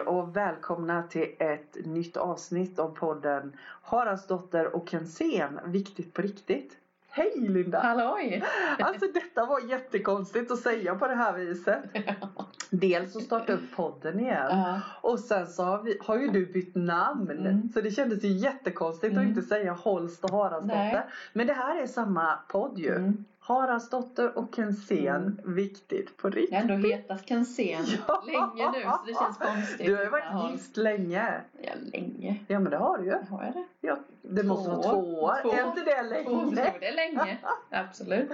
Och välkomna till ett nytt avsnitt av podden Haraldsdotter och Kensén, viktigt på riktigt. Hej Linda! Halloj! Alltså detta var jättekonstigt att säga på det här viset. Dels att starta upp podden igen. Ja. Och sen så har, vi, har ju du bytt namn. Mm. Så det kändes ju jättekonstigt att Mm. inte säga Holst och Haraldsdotter. Men det här är samma podd ju. Mm. Haraldsdotter och Kensén, Mm. viktigt på Jag riktigt. har ändå hetat Kensén Ja. länge nu så det känns konstigt. Du har ju Jag varit gift länge. Ja, länge. Ja men det har du ju. Har jag det? Ja, det måste vara Två. två år. Två. Är inte det Två år, länge? det är länge. Absolut.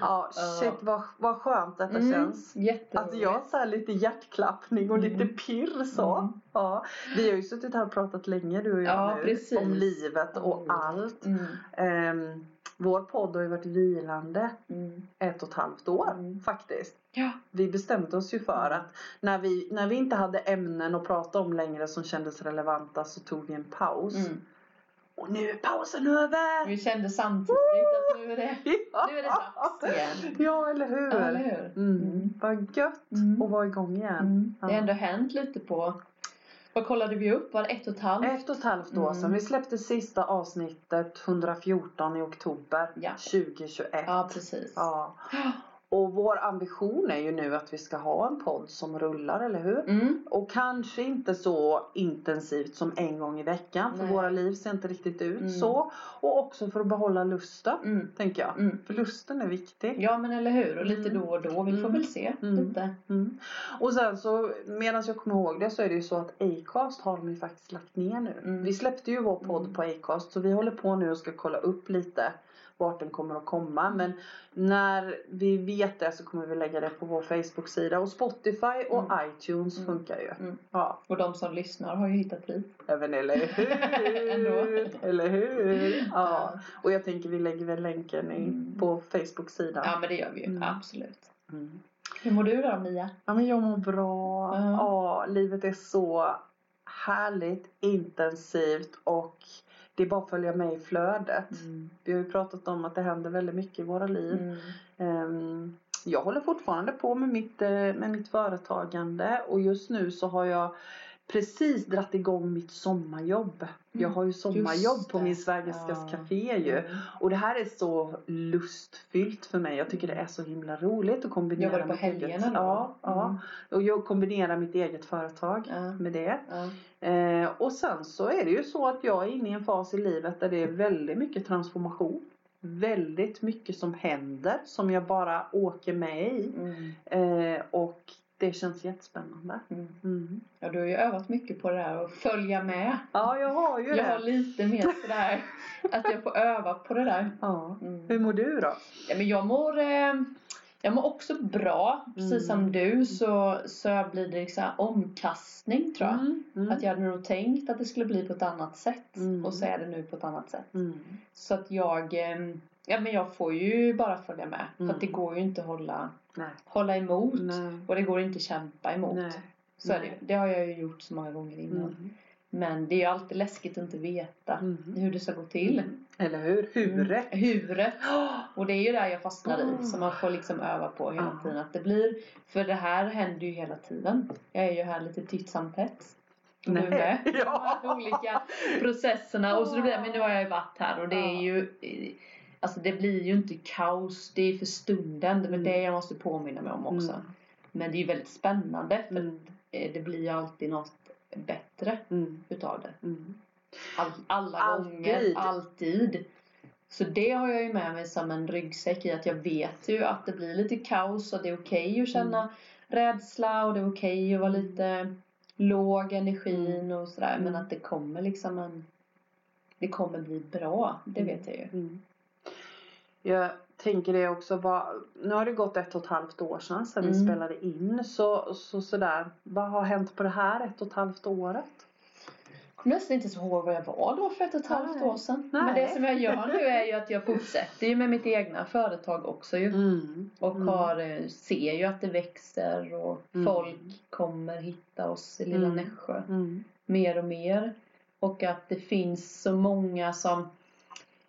Ja, shit vad, vad skönt detta Mm, känns. Jätteroligt. Alltså jag har så här lite hjärtklappning och lite Mm. pirr så. Mm. Ja, vi har ju suttit här och pratat länge du och jag Ja, nu. precis. Om livet och allt. Mm. Ehm, vår podd har ju varit vilande Mm. ett och ett halvt år Mm. faktiskt. Ja. Vi bestämde oss ju för att när vi, när vi inte hade ämnen att prata om längre som kändes relevanta så tog vi en paus. Mm. Och nu är pausen över! Vi kände samtidigt att nu är det, Ja. nu är det dags igen. Ja, eller hur? Ja, eller hur? Mm. Mm. Vad gött Mm. att vara igång igen. Mm. Det har ändå hänt lite på vad kollade vi upp? Var det ett och ett halvt? Ett och ett halvt år Mm. sedan. Vi släppte sista avsnittet 114 i oktober Ja. 2021. Ja, precis. Ja. Och vår ambition är ju nu att vi ska ha en podd som rullar, eller hur? Mm. Och kanske inte så intensivt som en gång i veckan. För Nej. våra liv ser inte riktigt ut Mm. så. Och också för att behålla lusten. Mm. Tänker jag. Mm. För lusten är viktig. Ja men eller hur och lite Mm. då och då. Vi får Mm. väl se lite. Och sen så medan jag kommer ihåg det så är det ju så att Acast har de ju faktiskt lagt ner nu. Vi släppte ju vår podd på Acast så vi håller på nu och ska kolla upp lite vart den kommer att komma. Men när vi vet det så kommer vi lägga det på vår Facebook-sida och Spotify och Mm. iTunes Mm. funkar ju. Mm. Ja, Och de som lyssnar har ju hittat dit. även eller hur? Eller hur? Ja. Och jag tänker vi lägger väl länken i, Mm. på Facebook-sidan. Ja men det gör vi ju. Mm. Absolut. Mm. Hur mår du då Mia? Ja men jag mår bra. Ja, livet är så härligt, intensivt och det är bara att följa med i flödet. Vi har ju pratat om att det händer väldigt mycket i våra liv. Mm. Ehm, Jag håller fortfarande på med mitt, eh, med mitt företagande och just nu så har jag precis dratt igång mitt sommarjobb. Jag har ju sommarjobb på min Svägerskas Ja. café ju. Mm. Och det här är så lustfyllt för mig. Jag tycker det är så himla roligt att kombinera Jobbar du på mitt eget- helgerna då? Ja, ja. Mm. Och jag kombinerar mitt eget företag Ja. med det. Ja. Eh, och sen så är det ju så att jag är inne i en fas i livet där det är väldigt mycket transformation. Väldigt mycket som händer som jag bara åker med i. Mm. Eh, och det känns jättespännande. Mm. Mm. ja du har ju övat mycket på det där att följa med. Ja, jag har ju Jag har det. lite mer sådär att jag får öva på det där. Ja. Mm. Hur mår du då? Ja, men jag mår eh, jag mår också bra. Precis Mm. som du så, så blir det liksom omkastning tror jag. Mm. Mm. Att jag hade nog tänkt att det skulle bli på ett annat sätt. Mm. Och så är det nu på ett annat sätt. Mm. Så att jag, eh, ja men jag får ju bara följa med. För Mm. att det går ju inte att hålla, Nej. hålla emot. Nej. Och det går inte att kämpa emot. Nej. Så det, det har jag ju gjort så många gånger innan. Mm. Men det är ju alltid läskigt att inte veta Mm. hur det ska gå till. Eller hur? Huret. Mm. Huret. Och det är ju där jag fastnar Oh. i. Som man får liksom öva på hela Ja. tiden. Att det blir, för det här händer ju hela tiden. Jag är ju här lite titt som tätt. Du med. Ja. De olika processerna. Och så det blir, men nu har jag ju varit här och det är ju Alltså det blir ju inte kaos. Det är för stunden. Det är Mm. det jag måste påminna mig om också. Mm. Men det är ju väldigt spännande. För Mm. eh, det blir ju alltid något bättre Mm. utav det. Mm. All, alla Alltid. gånger, alltid. Så det har jag ju med mig som en ryggsäck i att jag vet ju att det blir lite kaos och det är okej att känna Mm. rädsla och det är okej att vara lite låg energin och sådär. Men att det kommer liksom en det kommer bli bra, det vet jag ju. Jag tänker det också. Vad, nu har det gått ett och ett halvt år sedan, sedan vi Mm. spelade in. Så, så sådär. Vad har hänt på det här ett och ett halvt året? Kommer nästan inte så ihåg vad jag var då för ett och ett halvt Nej. år sedan. Nej. Men det som jag gör nu är ju att jag fortsätter ju med mitt egna företag också ju. Mm. Och Mm. har, eh, ser ju att det växer och Mm. folk kommer hitta oss i lilla Mm. Nässjö Mm. mer och mer. Och att det finns så många som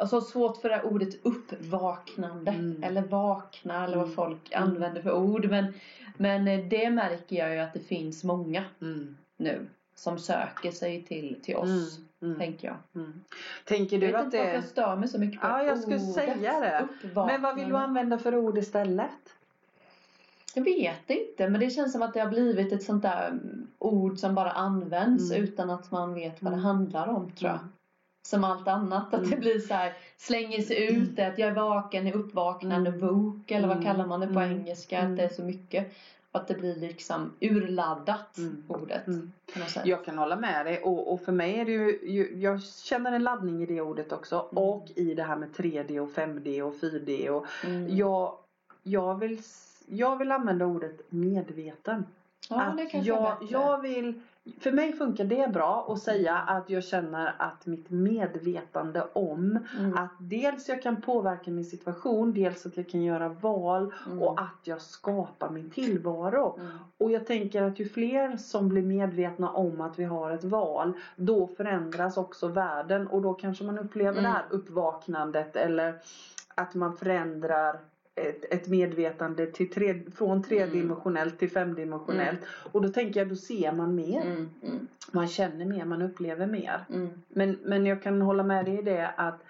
Alltså svårt för det här ordet uppvaknande. Mm. Eller vakna eller vad Mm. folk Mm. använder för ord. Men, men eh, det märker jag ju att det finns många Mm. nu som söker sig till, till oss, Mm. tänker jag. Mm. Tänker du jag vet att inte det varför jag stör mig så mycket på Ja, jag skulle ordet säga det. Men vad vill du använda för ord istället? Jag vet inte, men det känns som att det har blivit ett sånt där mm, ord som bara används Mm. utan att man vet vad det Mm. handlar om, tror jag. Som allt annat, att det Mm. blir så här, slänger sig ut det, att jag är vaken, är uppvaknande, Mm. woke, eller vad Mm. kallar man det på Mm. engelska, Mm. att det är så mycket. Att det blir liksom urladdat, Mm. ordet. Mm. På något sätt. Jag kan hålla med dig och, och för mig är det ju, jag känner en laddning i det ordet också Mm. och i det här med 3D och 5D och 4D och Mm. jag, jag vill jag vill använda ordet medveten. ja, att det kanske är jag, jag vill, för mig funkar det bra att säga att jag känner att mitt medvetande om Mm. att dels jag kan påverka min situation, dels att jag kan göra val Mm. och att jag skapar min tillvaro. Mm. Och jag tänker att ju fler som blir medvetna om att vi har ett val, då förändras också världen och då kanske man upplever Mm. det här uppvaknandet eller att man förändrar ett, ett medvetande till tre, från tredimensionellt till femdimensionellt. Och då tänker jag, då ser man mer. Mm. Mm. Man känner mer, man upplever mer. Mm. Men, men jag kan hålla med dig i det att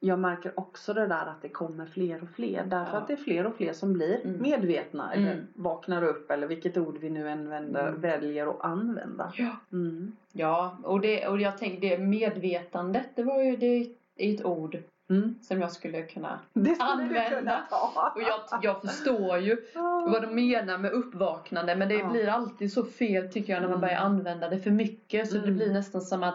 jag märker också det där att det kommer fler och fler. Därför Ja. att det är fler och fler som blir Mm. medvetna eller Mm. vaknar upp eller vilket ord vi nu använder, Mm. väljer att använda. Ja. Mm. Ja, och, det, och jag tänkte det medvetandet, det var ju det är ett ord Mm. som jag skulle kunna Det skulle du Använda. kunna ta. Och jag, jag förstår ju vad de menar med uppvaknande men det Ja. blir alltid så fel tycker jag när man Mm. börjar använda det för mycket så det Mm. blir nästan som att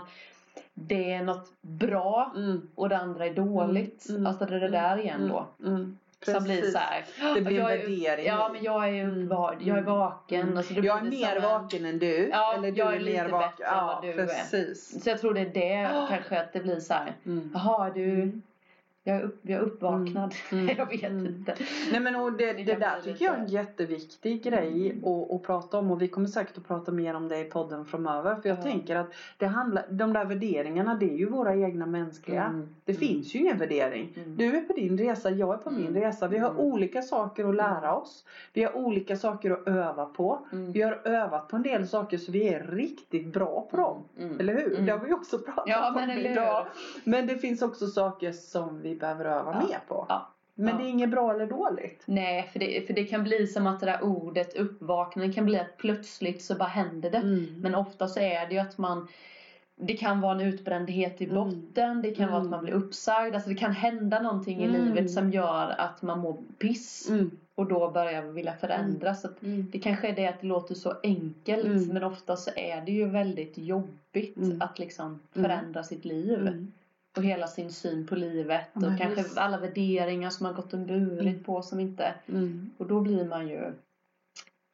det är något bra Mm. och det andra är dåligt. Mm. Mm. Alltså det är det där igen då. Mm. Som blir så här. Det blir en är, värdering Ja men jag är, Mm. jag är Mm. vaken. Mm. Alltså det Jag är det mer vaken än du. Ja, eller du jag är, är lite mer vaken. bättre än Ja, vad du är. precis. Så jag tror det är det Ah. kanske att det blir så här. Mm. Jaha du, Mm. Jag är, upp, jag är uppvaknad. Mm. jag vet Mm. inte. Nej men och det, Det där tycker jag är en jätteviktig grej Mm. att, att prata om och vi kommer säkert att prata mer om det i podden framöver för jag Ja. tänker att det handlar, de där värderingarna det är ju våra egna mänskliga. Mm. Det Mm. finns ju ingen värdering. Mm. Du är på din resa, jag är på min Mm. resa. Vi har Mm. olika saker att lära oss. Vi har olika saker att öva på. Mm. Vi har övat på en del saker så vi är riktigt bra på dem. Mm. Eller hur? Mm. Det har vi också pratat Ja, om men idag. Men det finns också saker som vi behöver öva Ja. mer på. Ja. Men Ja. det är inget bra eller dåligt. Nej, för det, för det kan bli som att det där ordet uppvaknande kan bli att plötsligt så bara händer det. Mm. Men ofta så är det ju att man det kan vara en utbrändhet i Mm. botten, det kan vara att Mm. man blir uppsagd. Alltså det kan hända någonting i Mm. livet som gör att man mår piss Mm. och då börjar vilja förändras. Så Mm. det kanske är det att det låter så enkelt Mm. men ofta så är det ju väldigt jobbigt Mm. att liksom Mm. förändra sitt liv. Och hela sin syn på livet Ja, och kanske visst. alla värderingar som man gått och burit Mm. på som inte... Mm. Och då blir man ju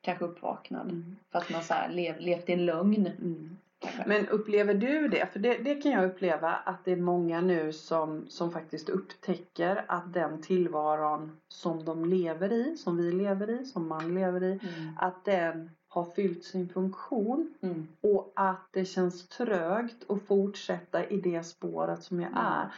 kanske uppvaknad. Mm. För att man så här lev, levt i en lögn. Mm. Men upplever du det? För det, det kan jag uppleva att det är många nu som, som faktiskt upptäcker att den tillvaron som de lever i, som vi lever i, som man lever i, Mm. att den har fyllt sin funktion Mm. och att det känns trögt att fortsätta i det spåret som jag Mm. är.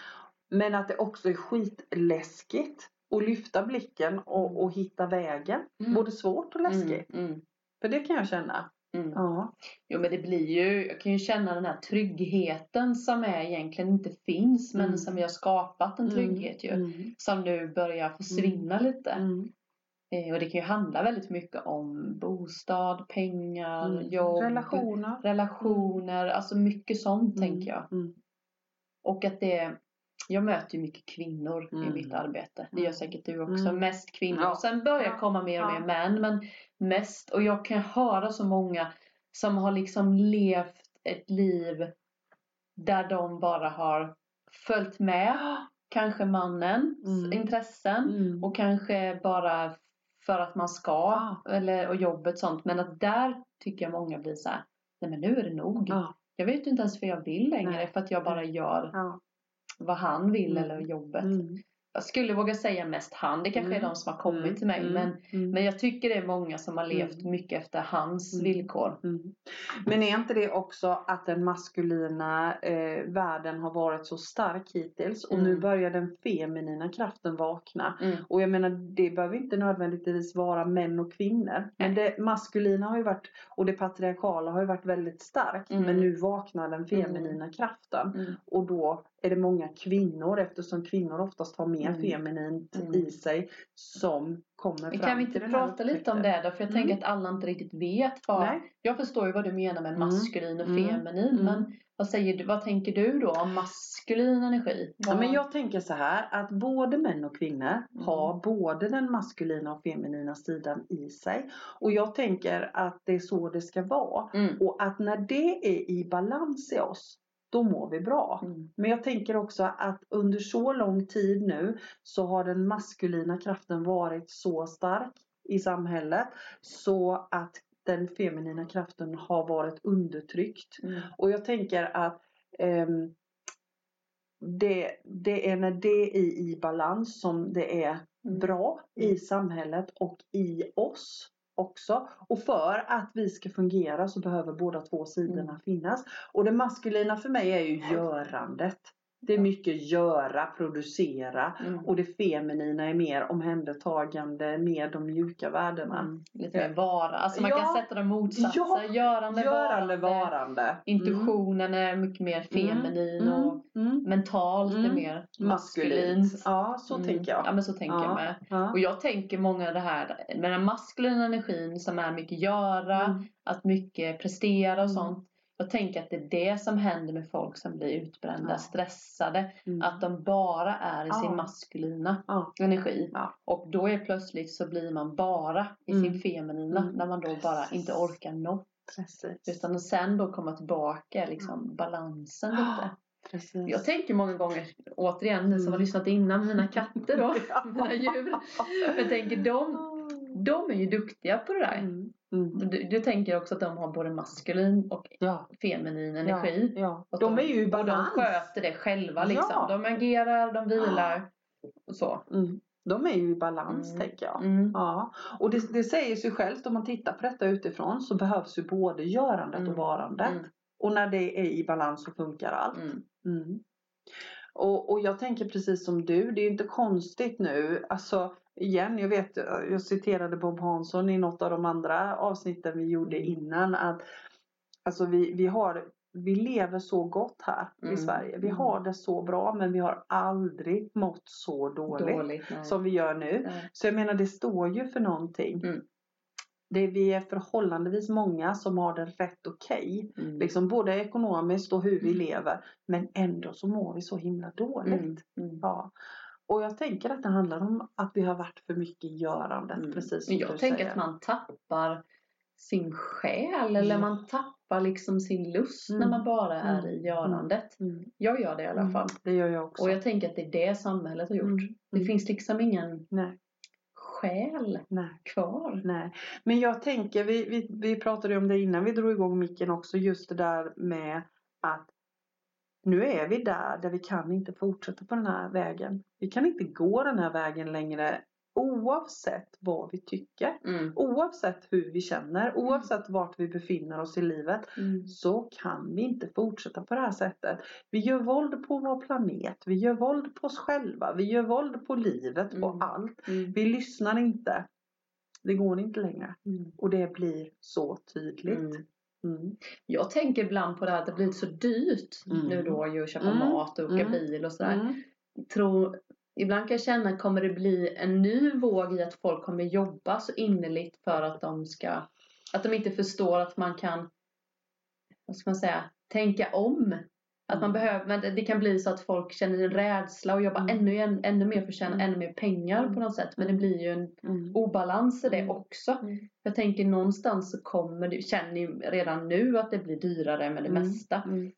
Men att det också är skitläskigt att lyfta blicken och, och hitta vägen. Mm. Både svårt och läskigt. Mm. Mm. För det kan jag känna. Mm. Ja. Jo men det blir ju, jag kan ju känna den här tryggheten som är egentligen inte finns men Mm. som vi har skapat en trygghet ju. Mm. Som nu börjar försvinna lite. Mm. Eh, och det kan ju handla väldigt mycket om bostad, pengar, Mm. jobb, Relationer. relationer, alltså mycket sånt Mm. tänker jag. Mm. Och att det, jag möter ju mycket kvinnor i Mm. mitt arbete. Det Mm. gör säkert du också. Mm. Mest kvinnor. Ja. Sen börjar Ja. komma mer och mer män. Men mest. Och jag kan höra så många som har liksom levt ett liv där de bara har följt med. Kanske mannens Mm. intressen. Mm. Och kanske bara för att man ska. Ja. Eller, och jobbet sånt. Men att där tycker jag många blir så här. Nej men nu är det nog. Ja. Jag vet inte ens vad jag vill längre. Nej. För att jag bara gör Ja. vad han vill Mm. eller jobbet. Mm. Jag skulle våga säga mest han. Det kanske Mm. är de som har kommit Mm, till mig. mm, Men, mm. men jag tycker det är många som har levt Mm. mycket efter hans Mm. villkor. Men är inte det också att den maskulina eh, världen har varit så stark hittills och nu börjar den feminina kraften vakna. Och jag menar det behöver inte nödvändigtvis vara män och kvinnor. Men det maskulina har ju varit och det patriarkala har ju varit väldigt starkt. Men nu vaknar den feminina kraften. Och då är det många kvinnor eftersom kvinnor oftast har mer Mm. feminint Mm. i sig som kommer Men fram kan vi inte prata lite om det då? För jag Mm. tänker att alla inte riktigt vet vad... Nej. Jag förstår ju vad du menar med Mm. maskulin och Mm. feminin. Mm. Men vad, säger du, vad tänker du då om maskulin energi? Ja, men jag tänker så här att både män och kvinnor har både den maskulina och feminina sidan i sig. Och jag tänker att det är så det ska vara. Och att när det är i balans i oss, då mår vi bra. Mm. Men jag tänker också att under så lång tid nu så har den maskulina kraften varit så stark i samhället så att den feminina kraften har varit undertryckt. Mm. Och jag tänker att ehm, det, det är när det är i balans som det är Mm. bra i samhället och i oss också. Och för att vi ska fungera så behöver båda två sidorna Mm. finnas. Och det maskulina för mig är ju görandet. Det är mycket göra, producera. Mm. Och det feminina är mer omhändertagande, mer de mjuka värdena. Mm. Lite mer vara. Alltså man Ja. kan sätta dem motsatser. Ja. Görande, Görande, varande. varande. Intuitionen är mycket mer feminin Mm. och Mm. mentalt är Mm. mer Maskulint. Ja, så Mm. tänker jag. Ja men så tänker jag med. Ja. Och jag tänker många det här med den maskulina energin som är mycket göra, Mm. att mycket prestera och Mm. sånt. Jag tänker att det är det som händer med folk som blir utbrända, Ja. stressade. Mm. Att de bara är i Ja. sin maskulina Ja. energi. Och då är plötsligt så blir man bara i Mm. sin feminina Mm. när man då bara inte orkar något. Precis. Utan att sen då komma tillbaka liksom balansen lite. Precis. Jag tänker många gånger, återigen ni som Mm. har lyssnat innan, mina katter då, mina djur. Jag tänker de, de är ju duktiga på det där. Mm. Mm. Du, du tänker också att de har både maskulin och Ja. feminin energi. Ja. ja. Och De är ju i Och de balans. sköter det själva liksom. De agerar, de vilar och så. Mm. De är ju i balans Mm. tänker jag. Mm. Ja, och det, det säger sig självt om man tittar på detta utifrån så behövs ju både görandet Mm. och varandet. Mm. Och när det är i balans så funkar allt. Mm. Mm. Och, och jag tänker precis som du, det är ju inte konstigt nu. Alltså igen, jag vet, jag citerade Bob Hansson i något av de andra avsnitten vi gjorde Mm. innan. att Alltså vi, vi har vi lever så gott här Mm. i Sverige. Vi Mm. har det så bra men vi har aldrig mått så dåligt, Dåligt. som vi gör nu. Nej. Så jag menar det står ju för någonting. Mm. Det, vi är förhållandevis många som har det rätt okej. Mm. Liksom både ekonomiskt och hur vi Mm. lever. Men ändå så mår vi så himla dåligt. Ja. Och jag tänker att det handlar om att vi har varit för mycket görandet. Mm. Precis som Men jag du tänker säger. att man tappar sin själ eller Ja. man tappar liksom sin lust Mm. när man bara är Mm. i görandet. Mm. Jag gör det i alla Mm. fall. Det gör jag också. Och jag tänker att det är det samhället har gjort. Mm. Det Mm. finns liksom ingen Nej, själ nej, kvar. nej. Men jag tänker, vi, vi, vi pratade om det innan vi drog igång micken också. Just det där med att nu är vi där, där vi kan inte fortsätta på den här vägen. Vi kan inte gå den här vägen längre oavsett vad vi tycker. Mm. Oavsett hur vi känner, oavsett vart vi befinner oss i livet Mm. så kan vi inte fortsätta på det här sättet. Vi gör våld på vår planet, vi gör våld på oss själva, vi gör våld på livet, på Mm. allt. Mm. Vi lyssnar inte. Det går inte längre. Mm. Och det blir så tydligt. Mm. Jag tänker ibland på det här att det blivit så dyrt Mm. nu då ju att köpa Mm. mat och åka Mm. bil och sådär. Tror, ibland kan jag känna, kommer det bli en ny våg i att folk kommer jobba så innerligt för att de ska, att de inte förstår att man kan, vad ska man säga, tänka om. Att man Mm. behöver, men det- kan bli så att folk känner en rädsla och jobbar Mm. ännu, än, ännu mer för att tjäna Mm. ännu mer pengar på något sätt. Men det blir ju en Mm. obalans i det Mm. också. Mm. Jag tänker någonstans så kommer det, känner ni redan nu att det blir dyrare med det Mm. mesta. Mm.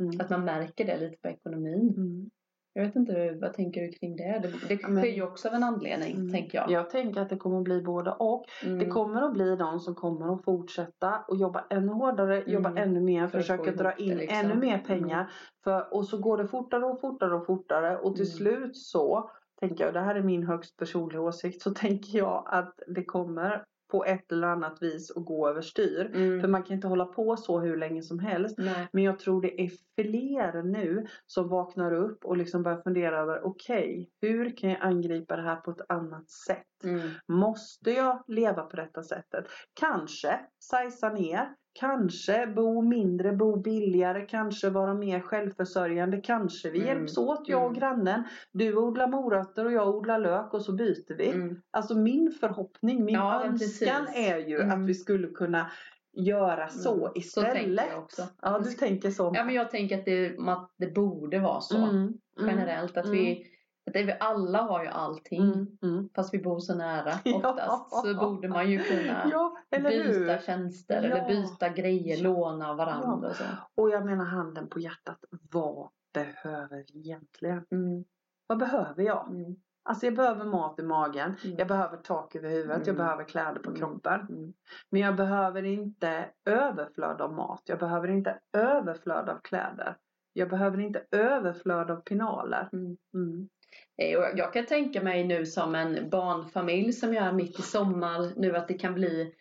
Mm. Att man märker det lite på ekonomin. Mm. Jag vet inte, vad tänker du kring det? Det, det men- sker ju också av en anledning, Mm. tänker jag. Jag tänker att det kommer att bli både och. Mm. Det kommer att bli de som kommer att fortsätta och jobba ännu hårdare, jobba Mm. ännu mer, För försöka dra in liksom. ännu mer pengar. För, och så går det fortare och fortare och fortare och till Mm. slut så tänker jag, det här är min högst personliga åsikt, så tänker jag att det kommer på ett eller annat vis att gå överstyr. Mm. För man kan inte hålla på så hur länge som helst. Nej. Men jag tror det är fler nu som vaknar upp och liksom börjar fundera över okej, hur kan jag angripa det här på ett annat sätt? Mm. Måste jag leva på detta sättet? Kanske sajsa ner, kanske bo mindre, bo billigare, kanske vara mer självförsörjande, kanske vi Mm. hjälps åt jag och Mm. grannen. Du odlar morötter och jag odlar lök och så byter vi. Mm. Alltså min förhoppning, min Ja, önskan precis. är ju Mm. att vi skulle kunna göra så Mm. Så istället. tänker jag också. Ja, du tänker så. Ja, men jag tänker att det, att det borde vara så. Mm, mm, Generellt. Att mm. vi, det, vi alla har ju allting. Mm, mm. Fast vi bor så nära Ja. oftast. Så borde man ju kunna Ja, byta hur? tjänster Ja. eller byta grejer, Ja. låna varandra och så. Och jag menar handen på hjärtat. Vad behöver vi egentligen? Mm. Vad behöver jag? Mm. Alltså jag behöver mat i magen. Mm. Jag behöver tak över huvudet. Jag Mm. behöver kläder på Mm. kroppen. Men jag behöver inte överflöd av mat. Jag behöver inte överflöd av kläder. Jag behöver inte överflöd av pinaler. Mm. Mm. Eh, och Jag kan tänka mig nu som en barnfamilj som jag är mitt i sommar nu att det kan bli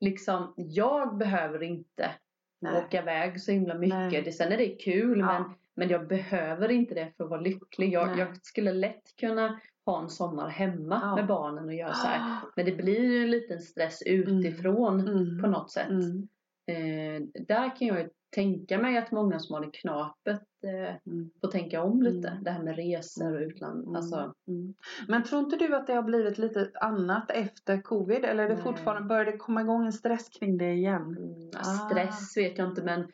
liksom, jag behöver inte Nej. åka iväg så himla mycket. Det, sen är det kul Ja. men, men jag behöver inte det för att vara lycklig. Jag, jag skulle lätt kunna ha en sommar hemma Ja. med barnen och göra så här. Men det blir ju en liten stress utifrån Mm. på något sätt. Mm. Eh, där kan jag ju tänka mig att många som har det knapet eh, Mm. får tänka om lite. Mm. Det här med resor och utland. Mm. Alltså, Mm. Men tror inte du att det har blivit lite annat efter covid? Eller är det Nej. fortfarande, börjar det komma igång en stress kring det igen? mm, Ah. stress vet jag inte men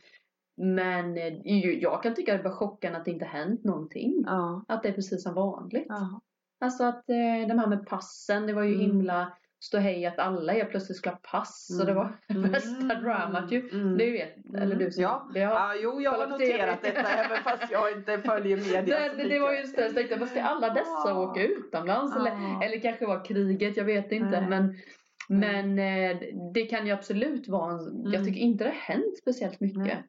men eh, jag kan tycka det var chockande att det inte hänt någonting. Ja. Att det är precis som vanligt. ja. Alltså att eh, de här med passen, det var ju Mm. himla ståhej att alla helt plötsligt skulle ha pass. Så det var Mm. värsta dramat ju. Mm. Du vet, eller du som, Ja. det har, Ja, jo, jag har noterat detta även fast jag inte följer media. det, så det, det var jag- ju stress. Tänkte jag, vad ska alla dessa Ja. åka utomlands? Eller, Ja. eller kanske var kriget, jag vet inte. Nej. Men, men eh, det kan ju absolut vara en, Jag Mm. tycker inte det har hänt speciellt mycket. Nej.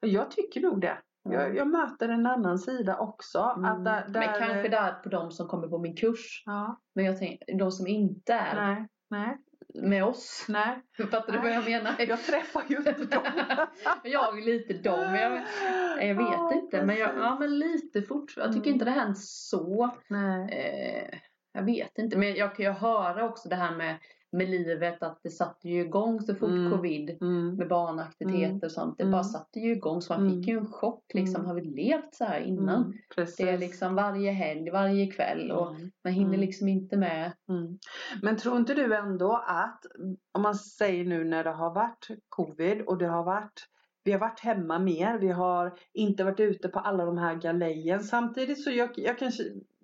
Jag tycker nog det. Jag, jag möter en annan sida också. Mm. Att där, där, Men kanske där på de som kommer på min kurs. Ja, Men jag tänker, de som inte är nej, nej, med oss. nej. Fattar du vad jag menar? Jag träffar ju inte dem. jag är lite dom. Jag, jag vet Ja, inte. Men, jag, precis. ja, men lite fort. Jag tycker Mm. inte det hänt så. Nej. Eh, jag vet inte. Men jag kan ju höra också det här med, med livet. Att det satte ju igång så fort Mm. covid. Mm. Med barnaktiviteter Mm. och sånt. Det Mm. bara satte ju igång. Så man Mm. fick ju en chock. Liksom, Mm. har vi levt så här innan? Mm. Det är liksom varje helg, varje kväll. Och Mm. man hinner Mm. liksom inte med. Mm. Men tror inte du ändå att, om man säger nu när det har varit covid och det har varit vi har varit hemma mer, vi har inte varit ute på alla de här galejen. Samtidigt så jag, jag kan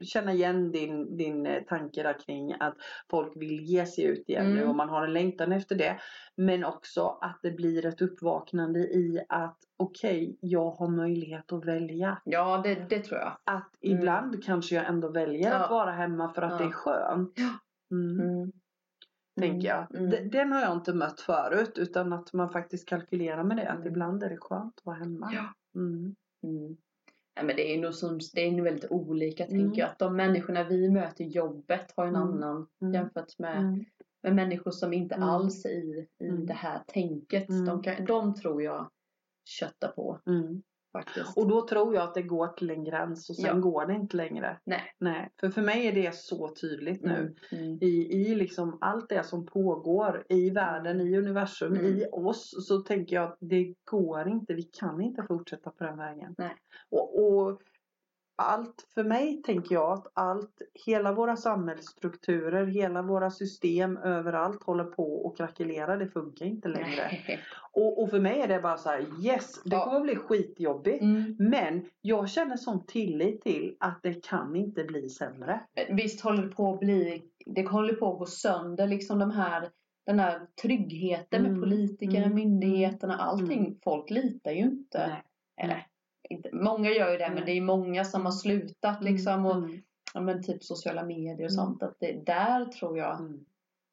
känna igen din, din eh, tanke där kring att folk vill ge sig ut igen nu Mm. och man har en längtan efter det. Men också att det blir ett uppvaknande i att okej, jag har möjlighet att välja. Ja, det, det tror jag. Att Mm. ibland kanske jag ändå väljer Ja. att vara hemma för att Ja. det är skönt. Mm Mm. tänker jag. Mm. D- Den har jag inte mött förut utan att man faktiskt kalkylerar med det. Att Mm. ibland är det skönt att vara hemma. Ja. Mm. Mm. Ja, men det är nog som, det är nog väldigt olika tänker jag. Att de människorna vi möter i jobbet har en annan jämfört med, med människor som inte Mm. alls är i, i Mm. det här tänket. Mm. De, kan, de tror jag köttar på Mm. Faktiskt. Och då tror jag att det går till en gräns och sen Ja. går det inte längre. Nej. Nej. För för mig är det så tydligt nu. Mm. Mm. I, I liksom allt det som pågår i världen, i universum, Mm. i oss. Så tänker jag att det går inte. Vi kan inte fortsätta på den vägen. Nej. Och, och allt för mig tänker jag att allt, hela våra samhällsstrukturer, hela våra system överallt håller på och krackelerar. Det funkar inte längre. Och, och för mig är det bara så här, yes, det Ja. kommer bli skitjobbigt. Mm. Men jag känner sån tillit till att det kan inte bli sämre. Visst håller det på att bli, det håller på att gå sönder liksom de här den här tryggheten Mm. med politiker, Mm. myndigheterna, allting. Mm. Folk litar ju inte. Nej. Eller, inte, många gör ju det men Nej. det är många som har slutat liksom. Och, Mm. ja, men typ sociala medier och Mm. sånt. Att det där tror jag Mm.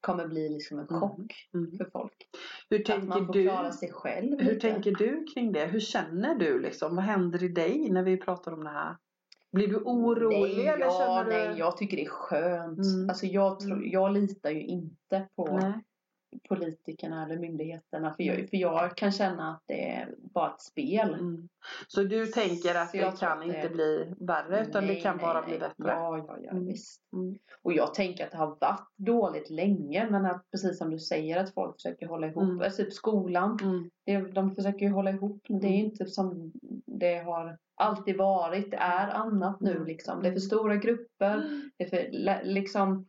kommer bli liksom en Mm. chock Mm. för folk. Hur Att tänker man får du? klara sig själv Hur lite. tänker du kring det? Hur känner du liksom? Vad händer i dig när vi pratar om det här? Blir du orolig nej, eller ja, känner du? nej, jag tycker det är skönt. Mm. Alltså jag, tror, Mm. jag litar ju inte på Nej. Politikerna eller myndigheterna. För jag, Mm. för jag kan känna att det är bara ett spel. Mm. Så du tänker att det kan att det- inte bli värre utan det Nej, kan nej, bara nej. bli bättre? Ja, ja, ja Mm. visst. Mm. Och jag tänker att det har varit dåligt länge men att precis som du säger att folk försöker hålla ihop. Mm. Alltså, typ skolan, Mm. det, de försöker ju hålla ihop men det är ju inte som det har alltid varit. Det är annat nu Mm. liksom. Det är för stora grupper. Det är för liksom,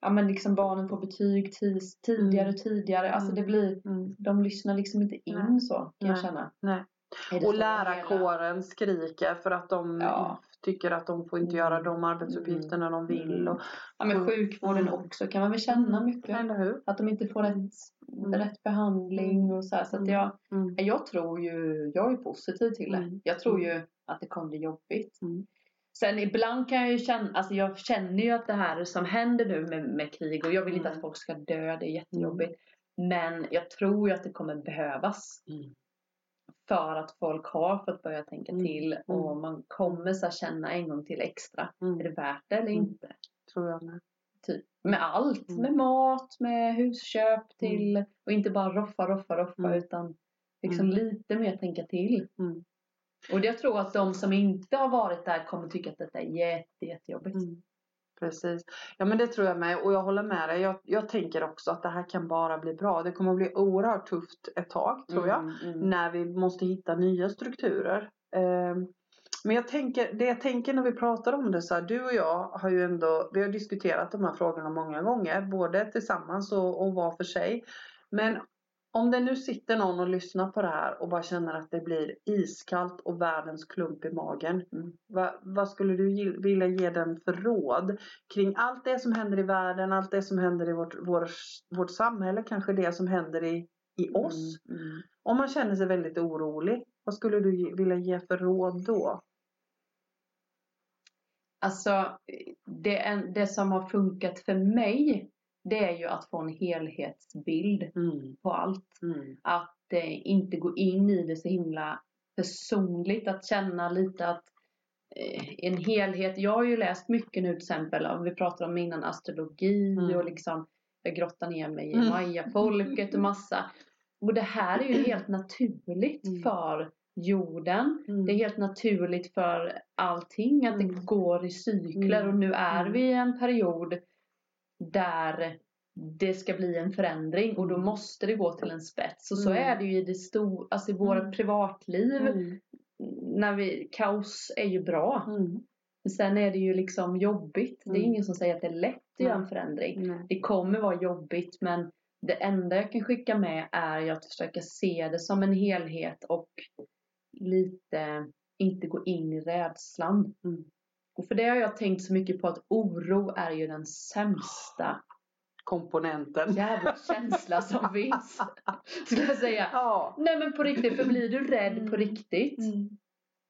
ja men liksom barnen får betyg tis, tidigare och tidigare. Alltså det blir, Mm. de lyssnar liksom inte in Nej. så kan Nej. jag känna. Nej. Och lärarkåren skriker för att de Ja. tycker att de får inte Mm. göra de arbetsuppgifterna de vill. Mm. Och, Ja men sjukvården Mm. också kan man väl känna mycket. Att de inte får rätt, Mm. rätt behandling och så här. Så att Mm. jag, Mm. jag tror ju, jag är positiv till det. Mm. Jag tror ju att det kommer bli jobbigt. Mm. Sen ibland kan jag ju känna, alltså jag känner ju att det här som händer nu med, med krig och jag vill inte Mm. att folk ska dö, det är jättejobbigt. Men jag tror ju att det kommer behövas. Mm. För att folk har fått börja tänka Mm. till och man kommer så känna en gång till extra. Mm. Är det värt det eller Mm. inte? Tror jag med. Typ. Med allt. Mm. Med mat, med husköp till. Och inte bara roffa, roffa, roffa. Mm. Utan liksom Mm. lite mer tänka till. Mm. Och jag tror att de som inte har varit där kommer tycka att detta är jätte, jättejobbigt. Mm. Precis. Ja men det tror jag med och jag håller med dig. Jag, jag tänker också att det här kan bara bli bra. Det kommer att bli oerhört tufft ett tag tror jag. Mm, mm. När vi måste hitta nya strukturer. Ehm, Men jag tänker, det jag tänker när vi pratar om det så här, du och jag har ju ändå, vi har diskuterat de här frågorna många gånger, både tillsammans och, och var för sig. Men om det nu sitter någon och lyssnar på det här och bara känner att det blir iskallt och världens klump i magen. Mm. Va, vad skulle du ge, vilja ge den för råd kring allt det som händer i världen, allt det som händer i vårt, vår, vårt samhälle, kanske det som händer i, i oss. Mm, mm. Om man känner sig väldigt orolig, vad skulle du ge, vilja ge för råd då? Alltså, det, en, det som har funkat för mig, det är ju att få en helhetsbild Mm, på allt. mm, Att eh, inte gå in i det så himla personligt. Att känna lite att eh, en helhet. Jag har ju läst mycket nu till exempel, om vi pratar om innan astrologi Mm. och liksom jag grottar ner mig i Mm. mayafolket och massa. Och det här är ju helt naturligt Mm. för jorden. mm. Det är helt naturligt för allting att Mm. det går i cykler Mm. och nu är Mm. vi i en period där det ska bli en förändring och då Mm. måste det gå till en spets. Och så Mm. är det ju i det stora, alltså i våra Mm. privatliv. Mm, När vi, kaos är ju bra. mm, Men sen är det ju liksom jobbigt. Det är Mm. ingen som säger att det är lätt att göra en förändring. Det kommer vara jobbigt men det enda jag kan skicka med är att försöka se det som en helhet och lite inte gå in i rädslan. Mm. Och för det har jag tänkt så mycket på att oro är ju den sämsta Komponenten. jävla känsla som finns. Skulle jag säga. Ja. Nej men på riktigt, för blir du rädd på Mm. riktigt Mm,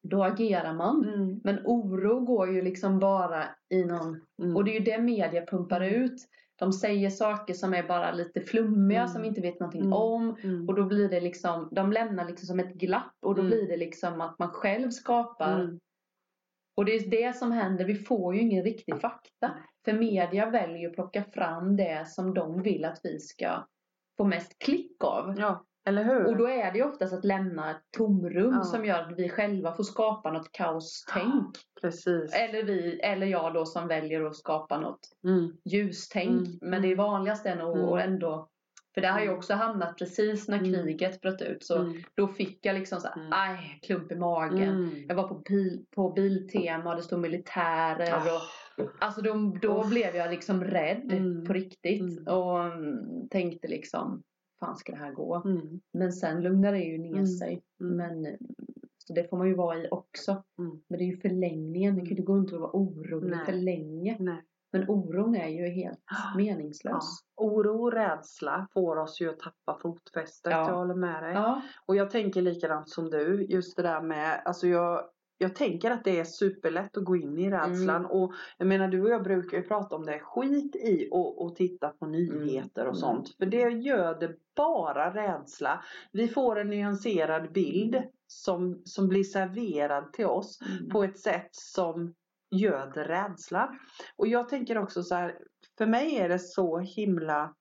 då agerar man. mm, Men oro går ju liksom bara i någon mm. och det är ju det media pumpar ut. De säger saker som är bara lite flummiga Mm. som vi inte vet någonting Mm. om. Mm, Och då blir det liksom, de lämnar liksom som ett glapp och då Mm. blir det liksom att man själv skapar. Mm, Och det är det som händer, vi får ju ingen riktig fakta. För media väljer att plocka fram det som de vill att vi ska få mest klick av. Ja, eller hur? Och då är det ju oftast att lämna ett tomrum Ja. som gör att vi själva får skapa något kaostänk. Precis. Eller vi, eller jag då som väljer att skapa något Mm, ljustänk. Mm, Men det är vanligast är nog Mm. ändå för det har ju Mm. också hamnat precis när Mm. kriget bröt ut. Så mm, då fick jag liksom så här, aj, klump i magen. Jag var på, bil, på Biltema och det stod militärer. Och, alltså då, då Uff. blev jag liksom rädd Mm. på riktigt. Mm. Och tänkte liksom, fan ska det här gå? Mm, Men sen lugnade det ju ner sig. Men, så det får man ju vara i också. Men det är ju förlängningen. Det kan ju inte gå runt och vara orolig för länge. Nej. Men oron är ju helt Ja. meningslös. Oro och rädsla får oss ju att tappa fotfästet. Ja. Jag håller med dig. Ja. Och jag tänker likadant som du. Just det där med, alltså jag, jag tänker att det är superlätt att gå in i rädslan. Mm. Och jag menar du och jag brukar ju prata om det. Skit i och, och titta på nyheter och Mm. sånt. För det gör det bara rädsla. Vi får en nyanserad bild som, som blir serverad till oss Mm. på ett sätt som göder rädslan. Och jag tänker också så här, för mig är det så himla,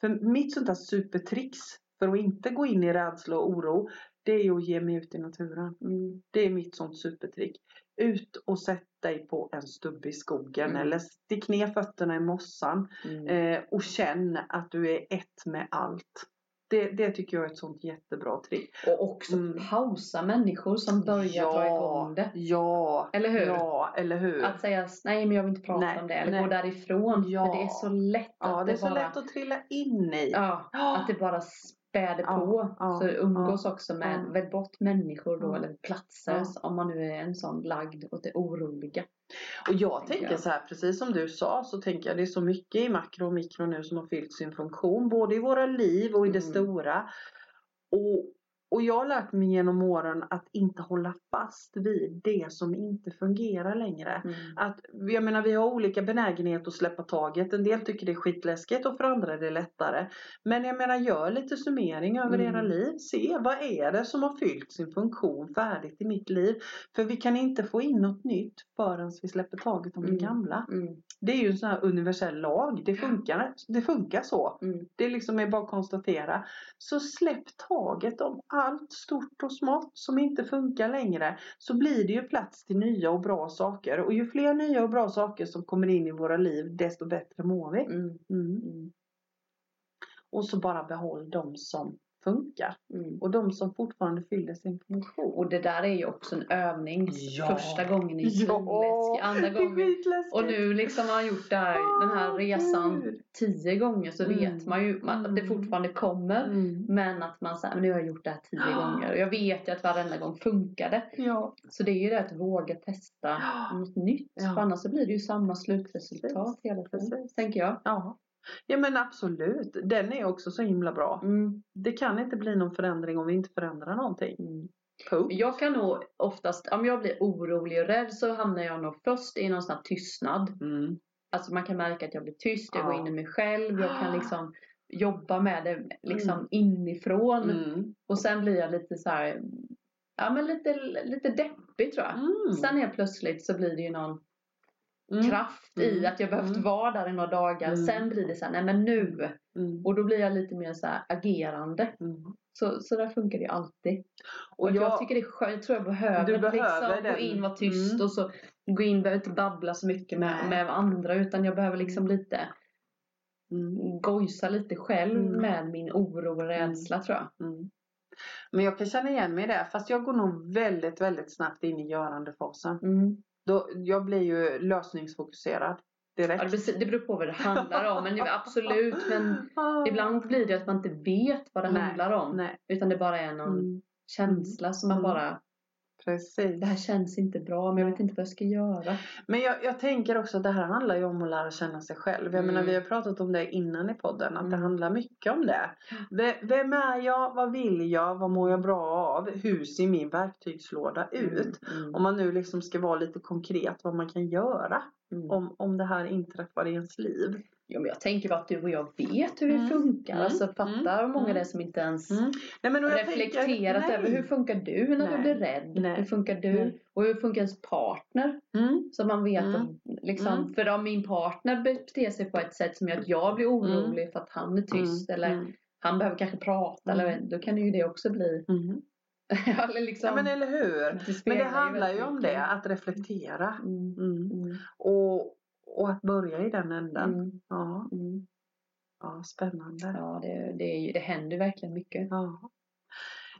för mitt sånt där supertricks för att inte gå in i rädsla och oro, det är att ge mig ut i naturen. Mm. Det är mitt sånt supertrick. Ut och sätt dig på en stubbe i skogen Mm. eller stick ner fötterna i mossan Mm. eh, och känn att du är ett med allt. Det, det tycker jag är ett sånt jättebra trick. Och också Mm. pausa människor som börjar dra igång det. Ja, Eller hur? ja, eller hur? Att säga nej men jag vill inte prata Nej, om det eller nej. gå därifrån. Ja. För det är så lätt ja, att det är det, så bara, lätt att trilla in i. ja, Ja. att det bara späder Ja, på. ja, så umgås också med, ja. välj bort människor då Ja. eller platser Ja. om man nu är en sån lagd åt det oroliga. Och jag tänker tänker jag. så här, precis som du sa, så tänker jag det är så mycket i makro och mikro nu som har fyllt sin funktion, både i våra liv och i det Mm. stora. Och, och jag har lärt mig genom åren att inte hålla fast vid det som inte fungerar längre. Mm. Att, jag menar vi har olika benägenhet att släppa taget. En del tycker det är skitläskigt och för andra är det lättare. Men jag menar gör lite summering över Mm. era liv. Se vad är det som har fyllt sin funktion färdigt i mitt liv. För vi kan inte få in något nytt förrän vi släpper taget om Mm. det gamla. Mm. Det är ju en sån här universell lag. Det funkar, det funkar så. Mm. Det är liksom är bara att konstatera. Så släpp taget om allt stort och smått som inte funkar längre. Så blir det ju plats till nya och bra saker. Och ju fler nya och bra saker som kommer in i våra liv desto bättre mår vi. Mm. Mm. Mm. Och så bara behåll de som funkar. Mm. Och de som fortfarande fyller sin funktion. Och det där är ju också en övning. Ja. Första gången är Ja. andra gången. Och nu liksom har han gjort här, den här resan Gud. tio gånger så Mm. vet man ju att det Mm. fortfarande kommer. Mm. Men att man säger, men nu har jag gjort det här tio gånger. Och jag vet ju att varenda gång funkar det. Ja. Så det är ju det att våga testa något nytt. Ja. För annars så blir det ju samma slutresultat hela tiden. Precis. Tänker jag. Ja. Ja men absolut. Den är också så himla bra. Mm. Det kan inte bli någon förändring om vi inte förändrar någonting. Mm. Jag kan nog oftast, om jag blir orolig och rädd så hamnar jag nog först i någon sån här tystnad. Mm. Alltså man kan märka att jag blir tyst, jag Ja. går in i mig själv, jag kan liksom jobba med det liksom Mm. inifrån. Mm. Och sen blir jag lite så här, ja men lite, lite deppig tror jag. Mm. Sen helt plötsligt så blir det ju någon Mm. kraft i Mm. att jag behövt Mm. vara där i några dagar. Mm. Sen blir det så här, nej men nu. Mm. Och då blir jag lite mer så här agerande. Mm. Så, så där funkar det ju alltid. Och Och jag, jag, tycker det är skönt, jag tror jag behöver, Du behöver liksom den. gå in, vara tyst Mm. och så gå in, behöver inte babbla så mycket med, med andra utan jag behöver liksom lite mm. gojsa lite själv Mm. med min oro och rädsla tror jag. Mm. Men jag kan känna igen mig i det. Fast jag går nog väldigt, väldigt snabbt in i görandefasen. Mm. Då, jag blir ju lösningsfokuserad Ja, direkt. det, beror- det beror på vad det handlar om. Men absolut, men ibland blir det att man inte vet vad det Nej, handlar om. Nej. Utan det bara är någon Mm. känsla som man Mm. bara, Precis. det här känns inte bra men jag vet inte vad jag ska göra. Men jag, jag tänker också att det här handlar ju om att lära känna sig själv. Jag Mm. menar vi har pratat om det innan i podden. Att det Mm. handlar mycket om det. V- Vem är jag? Vad vill jag? Vad mår jag bra av? Hur ser min verktygslåda ut? Mm. Om man nu liksom ska vara lite konkret vad man kan göra. Mm. Om, om det här inträffar i ens liv. Jo, men jag tänker bara att du och jag vet hur vi Mm. funkar. Mm. Alltså fatta Mm. många Mm. det som inte ens Mm. Nej, men reflekterat tänker- över hur funkar du när Nej. du blir rädd? Nej. Hur funkar du? Och hur funkar ens partner? Mm. Så man vet att liksom, Mm. för om min partner beter sig på ett sätt som gör att jag blir orolig för att han är tyst eller han behöver kanske prata eller då kan ju det också bli eller liksom, Ja men eller hur. det Men det handlar ju om mycket. det. Att reflektera. Mm. Mm. Och, och att börja i den änden. Mm. Ja, Mm. ja, spännande. Ja, det, det, är det händer verkligen mycket. Ja.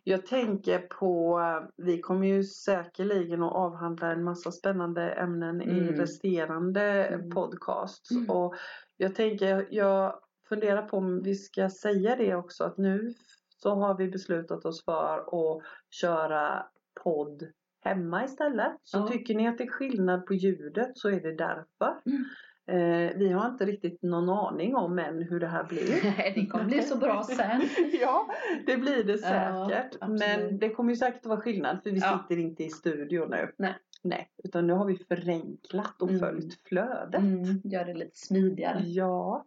Jag tänker på, vi kommer ju säkerligen att avhandla en massa spännande ämnen i Mm. resterande Mm. podcasts. Mm. Och jag tänker, jag funderar på om vi ska säga det också att nu så har vi beslutat oss för att köra podd hemma istället. Så Ja. tycker ni att det är skillnad på ljudet så är det därför. Mm. Eh, vi har inte riktigt någon aning om än hur det här blir. Det kommer bli så bra sen. ja, det blir det Ja, säkert. absolut. Men det kommer ju säkert vara skillnad för vi Ja. sitter inte i studio nu. Nej. Nej, utan nu har vi förenklat och Mm. följt flödet. Mm, gör det lite smidigare. Ja,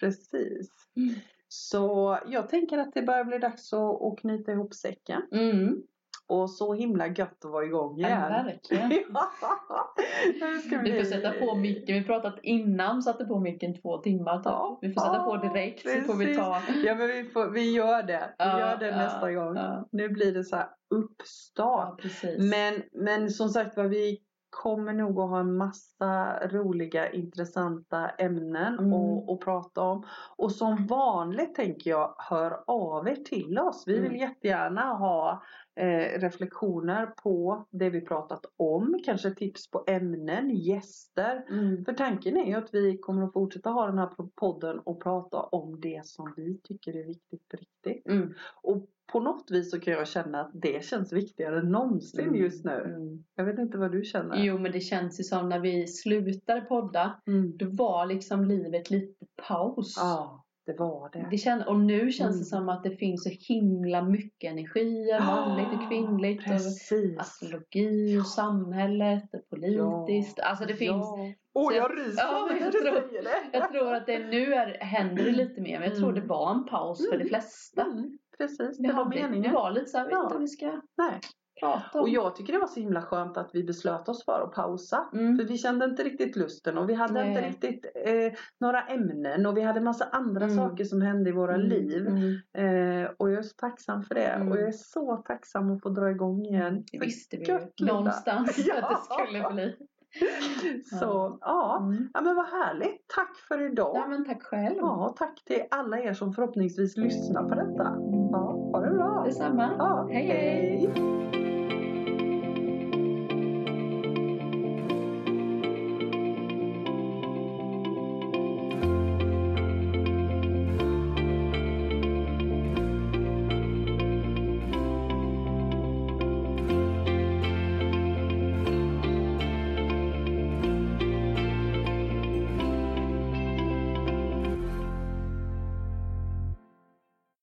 precis. Mm. Så jag tänker att det börjar bli dags att, att knyta ihop säcken. Mm. Och så himla gött att vara igång Ja, igen. verkligen. Det ska Vi får bli- sätta på micken. Vi pratat innan, satte på micken två timmar typ. Ja. Vi får sätta på Ja, direkt så får vi ta. Ja men vi, får, vi gör det. Vi Ja, gör det ja, nästa gång. ja. Nu blir det så här uppstart. Ja. Men, men som sagt var, vi kommer nog att ha en massa roliga intressanta ämnen Mm. att, att prata om. Och som vanligt tänker jag, hör av er till oss. Vi vill Mm. jättegärna ha eh, reflektioner på det vi pratat om. Kanske tips på ämnen, gäster. Mm. För tanken är ju att vi kommer att fortsätta ha den här podden och prata om det som vi tycker är viktigt på riktigt. Mm. Och på något vis så kan jag känna att det känns viktigare än någonsin Mm. just nu. Mm. Jag vet inte vad du känner. Jo men det känns ju som när vi slutade podda. Mm. Då var liksom livet lite paus. Ja, det var det. Det känns, och nu känns det Mm. som att det finns så himla mycket energier, manligt och kvinnligt. Och astrologi och samhället och politiskt. Alltså det finns, Ja. Åh, Så jag- jag ryser Ja, jag tror- det. jag tror att det nu är, händer det lite mer. Men jag tror Mm. det var en paus för de flesta. Mm, precis, Vi det var meningen. Vi var lite såhär, vet Ja. vi ska Nej. Prata om. Och jag tycker det var så himla skönt att vi beslöt oss för att pausa. Mm. För vi kände inte riktigt lusten och vi hade Nej. inte riktigt eh, några ämnen och vi hade massa andra Mm. saker som hände i våra Mm, liv. mm. Eh, och jag är så tacksam för det. Mm. Och jag är så tacksam att få dra igång igen. Det För visste vi gött, någonstans Ja. att det skulle bli. Så ja. Mm. ja, men vad härligt. Tack för idag. Ja men tack själv. Ja, tack till alla er som förhoppningsvis lyssnar på detta. Ja, ha det bra. Detsamma. Ja, hej. hej.